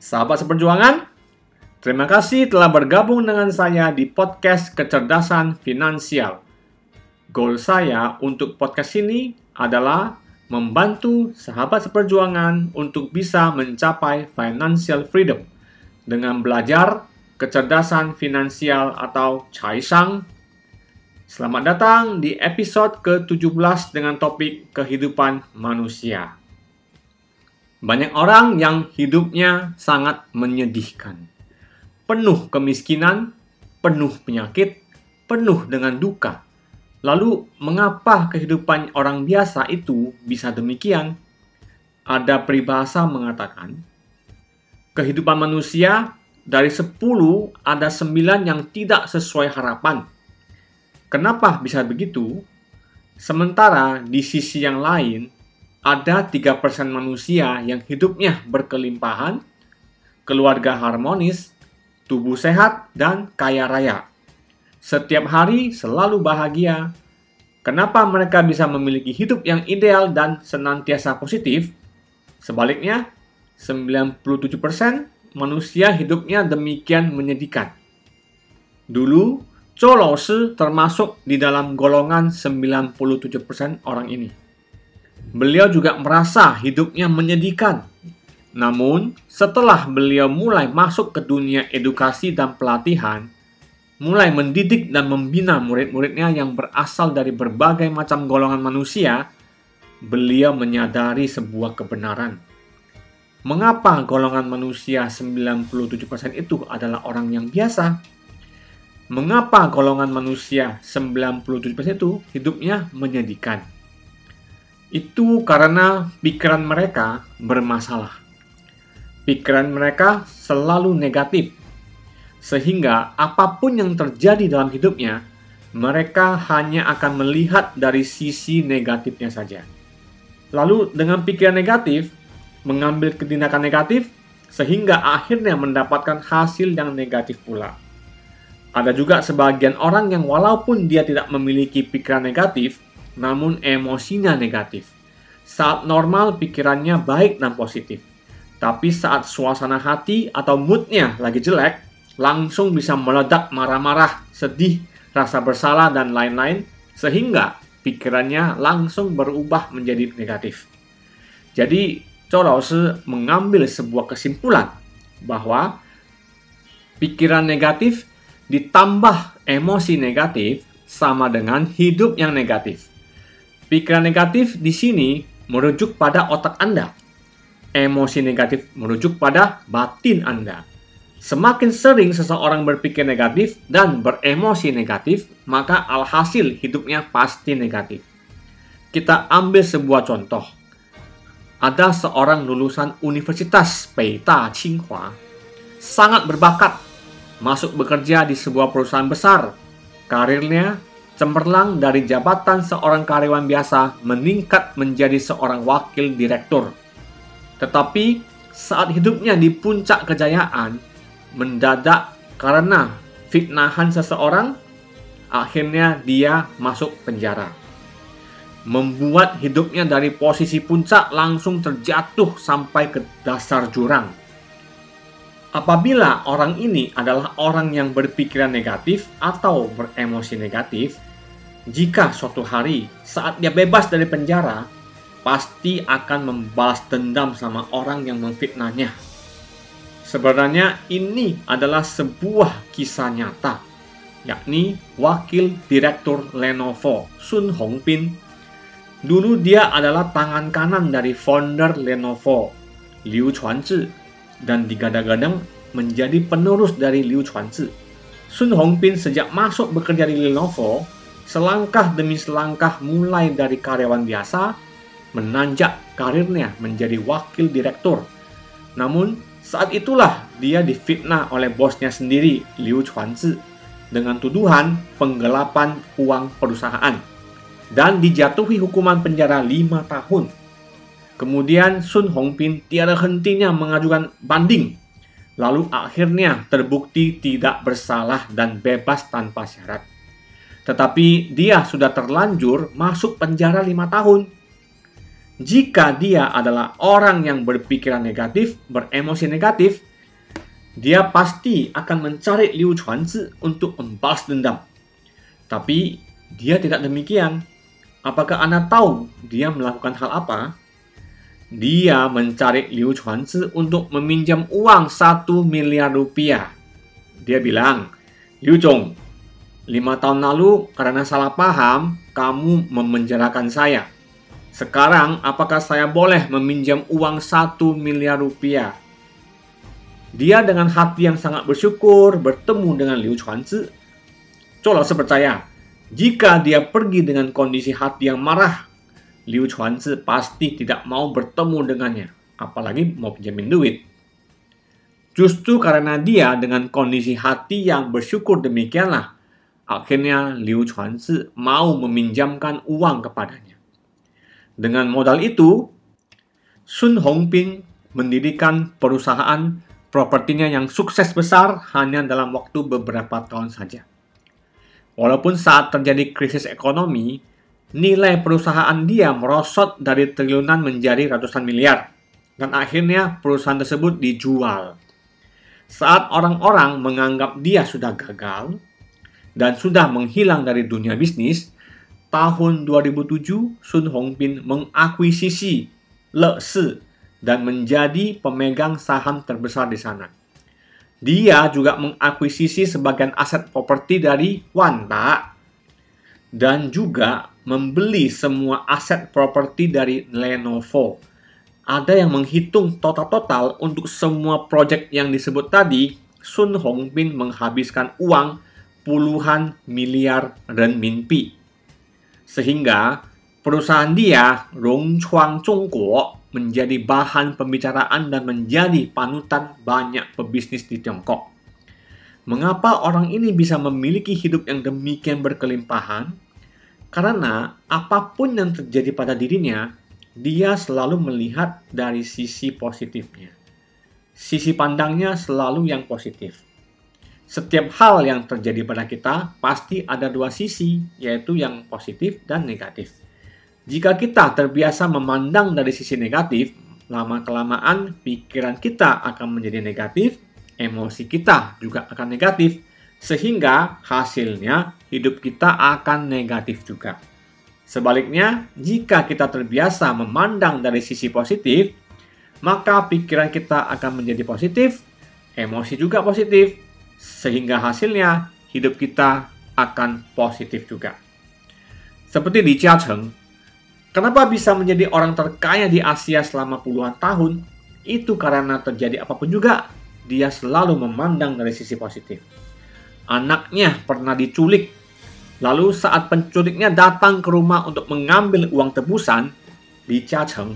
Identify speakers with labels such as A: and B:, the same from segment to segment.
A: Sahabat seperjuangan, terima kasih telah bergabung dengan saya di podcast Kecerdasan Finansial. Goal saya untuk podcast ini adalah membantu sahabat seperjuangan untuk bisa mencapai financial freedom dengan belajar kecerdasan finansial atau Chai Shang. Selamat datang di episode ke-17 dengan topik kehidupan manusia. Banyak orang yang hidupnya sangat menyedihkan. Penuh kemiskinan, penuh penyakit, penuh dengan duka. Lalu, mengapa kehidupan orang biasa itu bisa demikian? Ada peribahasa mengatakan, kehidupan manusia dari 10 ada 9 yang tidak sesuai harapan. Kenapa bisa begitu? Sementara di sisi yang lain, ada 3% manusia yang hidupnya berkelimpahan, keluarga harmonis, tubuh sehat, dan kaya raya. Setiap hari selalu bahagia. Kenapa mereka bisa memiliki hidup yang ideal dan senantiasa positif? Sebaliknya, 97% manusia hidupnya demikian menyedihkan. Dulu, Laoshi termasuk di dalam golongan 97% orang ini. Beliau juga merasa hidupnya menyedihkan. Namun, setelah beliau mulai masuk ke dunia edukasi dan pelatihan, mulai mendidik dan membina murid-muridnya yang berasal dari berbagai macam golongan manusia, beliau menyadari sebuah kebenaran. Mengapa golongan manusia 97% itu adalah orang yang biasa? Mengapa golongan manusia 97% itu hidupnya menyedihkan? Itu karena pikiran mereka bermasalah. Pikiran mereka selalu negatif, sehingga apa pun yang terjadi dalam hidupnya, mereka hanya akan melihat dari sisi negatifnya saja. Lalu, dengan pikiran negatif, mengambil tindakan negatif, sehingga akhirnya mendapatkan hasil yang negatif pula. Ada juga sebagian orang yang, walaupun dia tidak memiliki pikiran negatif, namun emosinya negatif. Saat normal pikirannya baik dan positif. Tapi saat suasana hati atau moodnya lagi jelek, langsung bisa meledak marah-marah, sedih, rasa bersalah, dan lain-lain, sehingga pikirannya langsung berubah menjadi negatif. Jadi, Laoshi mengambil sebuah kesimpulan bahwa pikiran negatif ditambah emosi negatif sama dengan hidup yang negatif. Pikiran negatif di sini merujuk pada otak Anda. Emosi negatif merujuk pada batin Anda. Semakin sering seseorang berpikir negatif dan beremosi negatif, maka alhasil hidupnya pasti negatif. Kita ambil sebuah contoh. Ada seorang lulusan Universitas Peita Tsinghua, sangat berbakat, masuk bekerja di sebuah perusahaan besar. Karirnya cemerlang dari jabatan seorang karyawan biasa meningkat menjadi seorang wakil direktur. Tetapi saat hidupnya di puncak kejayaan, mendadak karena fitnahan seseorang, akhirnya dia masuk penjara. Membuat hidupnya dari posisi puncak langsung terjatuh sampai ke dasar jurang. Apabila orang ini adalah orang yang berpikiran negatif atau beremosi negatif, jika suatu hari saat dia bebas dari penjara, pasti akan membalas dendam sama orang yang memfitnahnya. Sebenarnya ini adalah sebuah kisah nyata, yakni wakil direktur Lenovo Sun Hongpin. Dulu dia adalah tangan kanan dari founder Lenovo Liu Chuanzhi dan digadang-gadang menjadi penerus dari Liu Chuanzhi. Sun Hongpin sejak masuk bekerja di Lenovo selangkah demi selangkah mulai dari karyawan biasa menanjak karirnya menjadi wakil direktur. Namun, Saat itulah dia difitnah oleh bosnya sendiri, Liu Chuanzi, dengan tuduhan penggelapan uang perusahaan dan dijatuhi hukuman penjara lima tahun. Kemudian Sun Hongpin tiada hentinya mengajukan banding, lalu akhirnya terbukti tidak bersalah dan bebas tanpa syarat. Tetapi dia sudah terlanjur masuk penjara lima tahun jika dia adalah orang yang berpikiran negatif, beremosi negatif, dia pasti akan mencari Liu Chuanzi untuk membalas dendam. Tapi dia tidak demikian. Apakah Anda tahu dia melakukan hal apa? Dia mencari Liu Chuanzi untuk meminjam uang satu miliar rupiah. Dia bilang, Liu Chong, lima tahun lalu karena salah paham, kamu memenjarakan saya sekarang, apakah saya boleh meminjam uang satu miliar rupiah? Dia dengan hati yang sangat bersyukur bertemu dengan Liu Chuanzi. Coba percaya, jika dia pergi dengan kondisi hati yang marah, Liu Chuanzi pasti tidak mau bertemu dengannya, apalagi mau pinjamin duit. Justru karena dia dengan kondisi hati yang bersyukur demikianlah, akhirnya Liu Chuanzi mau meminjamkan uang kepadanya. Dengan modal itu, Sun Hongping mendirikan perusahaan propertinya yang sukses besar hanya dalam waktu beberapa tahun saja. Walaupun saat terjadi krisis ekonomi, nilai perusahaan dia merosot dari triliunan menjadi ratusan miliar, dan akhirnya perusahaan tersebut dijual. Saat orang-orang menganggap dia sudah gagal dan sudah menghilang dari dunia bisnis, tahun 2007, Sun Hongpin mengakuisisi Le Si dan menjadi pemegang saham terbesar di sana. Dia juga mengakuisisi sebagian aset properti dari Wanda dan juga membeli semua aset properti dari Lenovo. Ada yang menghitung total-total untuk semua proyek yang disebut tadi, Sun Hongpin menghabiskan uang puluhan miliar renminbi sehingga perusahaan dia, Rongchuang Zhongguo, menjadi bahan pembicaraan dan menjadi panutan banyak pebisnis di Tiongkok. Mengapa orang ini bisa memiliki hidup yang demikian berkelimpahan? Karena apa pun yang terjadi pada dirinya, dia selalu melihat dari sisi positifnya. Sisi pandangnya selalu yang positif setiap hal yang terjadi pada kita pasti ada dua sisi, yaitu yang positif dan negatif. Jika kita terbiasa memandang dari sisi negatif, lama-kelamaan pikiran kita akan menjadi negatif, emosi kita juga akan negatif, sehingga hasilnya hidup kita akan negatif juga. Sebaliknya, jika kita terbiasa memandang dari sisi positif, maka pikiran kita akan menjadi positif, emosi juga positif, sehingga hasilnya hidup kita akan positif juga. Seperti di Jiacheng, kenapa bisa menjadi orang terkaya di Asia selama puluhan tahun? Itu karena terjadi apa pun juga, dia selalu memandang dari sisi positif. Anaknya pernah diculik, lalu saat penculiknya datang ke rumah untuk mengambil uang tebusan, Li Jiacheng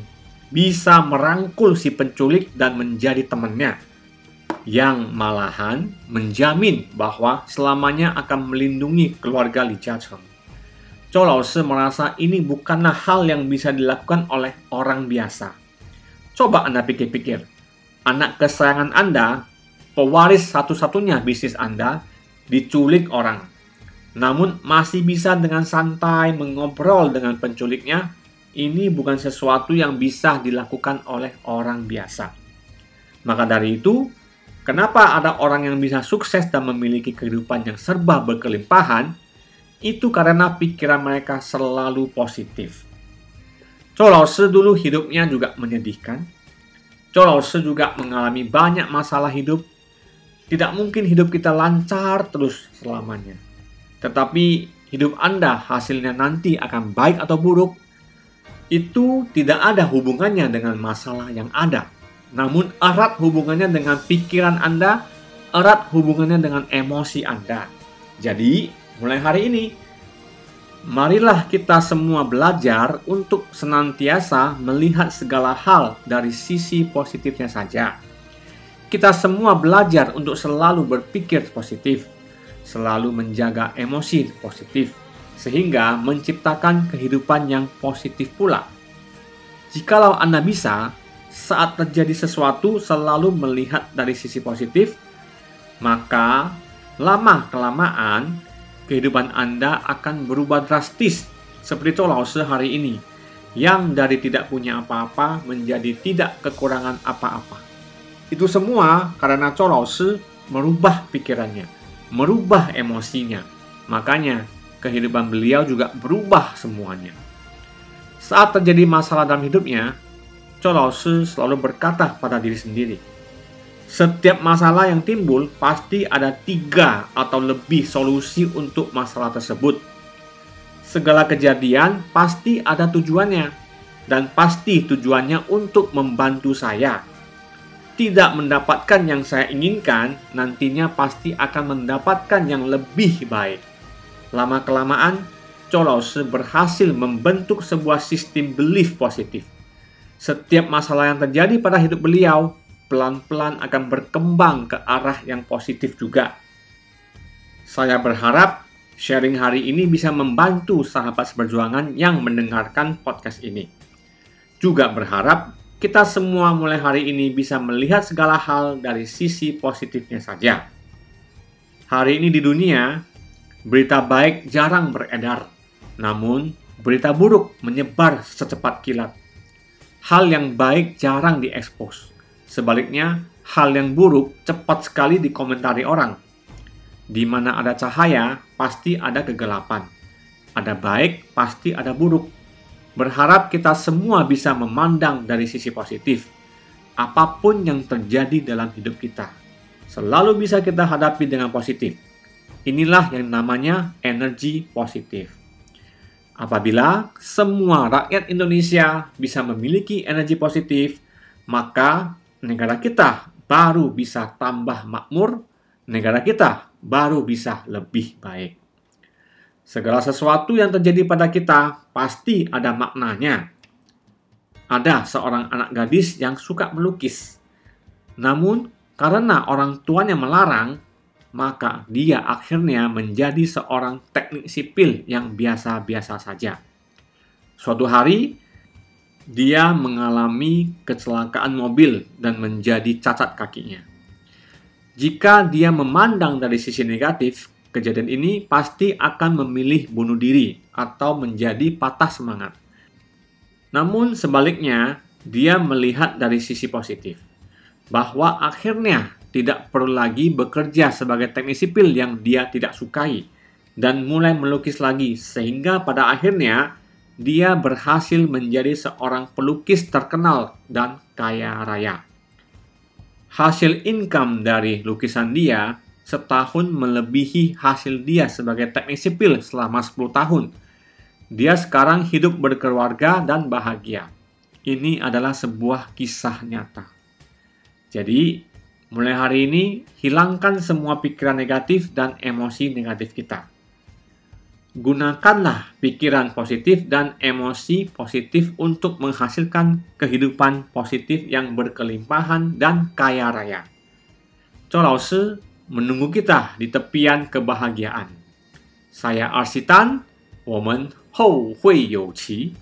A: bisa merangkul si penculik dan menjadi temannya yang malahan menjamin bahwa selamanya akan melindungi keluarga Li Jiacheng. Laoshi merasa ini bukanlah hal yang bisa dilakukan oleh orang biasa. Coba Anda pikir-pikir, anak kesayangan Anda, pewaris satu-satunya bisnis Anda, diculik orang. Namun masih bisa dengan santai mengobrol dengan penculiknya, ini bukan sesuatu yang bisa dilakukan oleh orang biasa. Maka dari itu, Kenapa ada orang yang bisa sukses dan memiliki kehidupan yang serba berkelimpahan? Itu karena pikiran mereka selalu positif. Chou dulu hidupnya juga menyedihkan. Chou juga mengalami banyak masalah hidup. Tidak mungkin hidup kita lancar terus selamanya. Tetapi hidup Anda hasilnya nanti akan baik atau buruk, itu tidak ada hubungannya dengan masalah yang ada namun erat hubungannya dengan pikiran Anda, erat hubungannya dengan emosi Anda. Jadi, mulai hari ini, marilah kita semua belajar untuk senantiasa melihat segala hal dari sisi positifnya saja. kita semua belajar untuk selalu berpikir positif, selalu menjaga emosi positif, sehingga menciptakan kehidupan yang positif pula. Jikalau Anda bisa, saat terjadi sesuatu selalu melihat dari sisi positif, maka lama-kelamaan kehidupan Anda akan berubah drastis seperti Tolause hari ini, yang dari tidak punya apa-apa menjadi tidak kekurangan apa-apa. Itu semua karena Tolause merubah pikirannya, merubah emosinya. Makanya kehidupan beliau juga berubah semuanya. Saat terjadi masalah dalam hidupnya, Shi selalu berkata pada diri sendiri, setiap masalah yang timbul pasti ada tiga atau lebih solusi untuk masalah tersebut. Segala kejadian pasti ada tujuannya, dan pasti tujuannya untuk membantu saya. Tidak mendapatkan yang saya inginkan, nantinya pasti akan mendapatkan yang lebih baik. Lama-kelamaan, Cholose berhasil membentuk sebuah sistem belief positif setiap masalah yang terjadi pada hidup beliau pelan-pelan akan berkembang ke arah yang positif juga. Saya berharap sharing hari ini bisa membantu sahabat seperjuangan yang mendengarkan podcast ini. Juga berharap kita semua mulai hari ini bisa melihat segala hal dari sisi positifnya saja. Hari ini di dunia, berita baik jarang beredar, namun berita buruk menyebar secepat kilat hal yang baik jarang diekspos. Sebaliknya, hal yang buruk cepat sekali dikomentari orang. Di mana ada cahaya, pasti ada kegelapan. Ada baik, pasti ada buruk. Berharap kita semua bisa memandang dari sisi positif. Apa pun yang terjadi dalam hidup kita, selalu bisa kita hadapi dengan positif. Inilah yang namanya energi positif. Apabila semua rakyat Indonesia bisa memiliki energi positif, maka negara kita baru bisa tambah makmur, negara kita baru bisa lebih baik. Segala sesuatu yang terjadi pada kita pasti ada maknanya. Ada seorang anak gadis yang suka melukis. Namun, karena orang tuanya melarang, maka dia akhirnya menjadi seorang teknik sipil yang biasa-biasa saja. Suatu hari, dia mengalami kecelakaan mobil dan menjadi cacat kakinya. Jika dia memandang dari sisi negatif, kejadian ini pasti akan memilih bunuh diri atau menjadi patah semangat. Namun sebaliknya, dia melihat dari sisi positif bahwa akhirnya tidak perlu lagi bekerja sebagai teknik sipil yang dia tidak sukai dan mulai melukis lagi sehingga pada akhirnya dia berhasil menjadi seorang pelukis terkenal dan kaya raya. Hasil income dari lukisan dia setahun melebihi hasil dia sebagai teknik sipil selama 10 tahun. Dia sekarang hidup berkeluarga dan bahagia. Ini adalah sebuah kisah nyata. Jadi, Mulai hari ini, hilangkan semua pikiran negatif dan emosi negatif kita. Gunakanlah pikiran positif dan emosi positif untuk menghasilkan kehidupan positif yang berkelimpahan dan kaya raya. Lao Shi menunggu kita di tepian kebahagiaan. Saya Arsitan, 我们后会有期。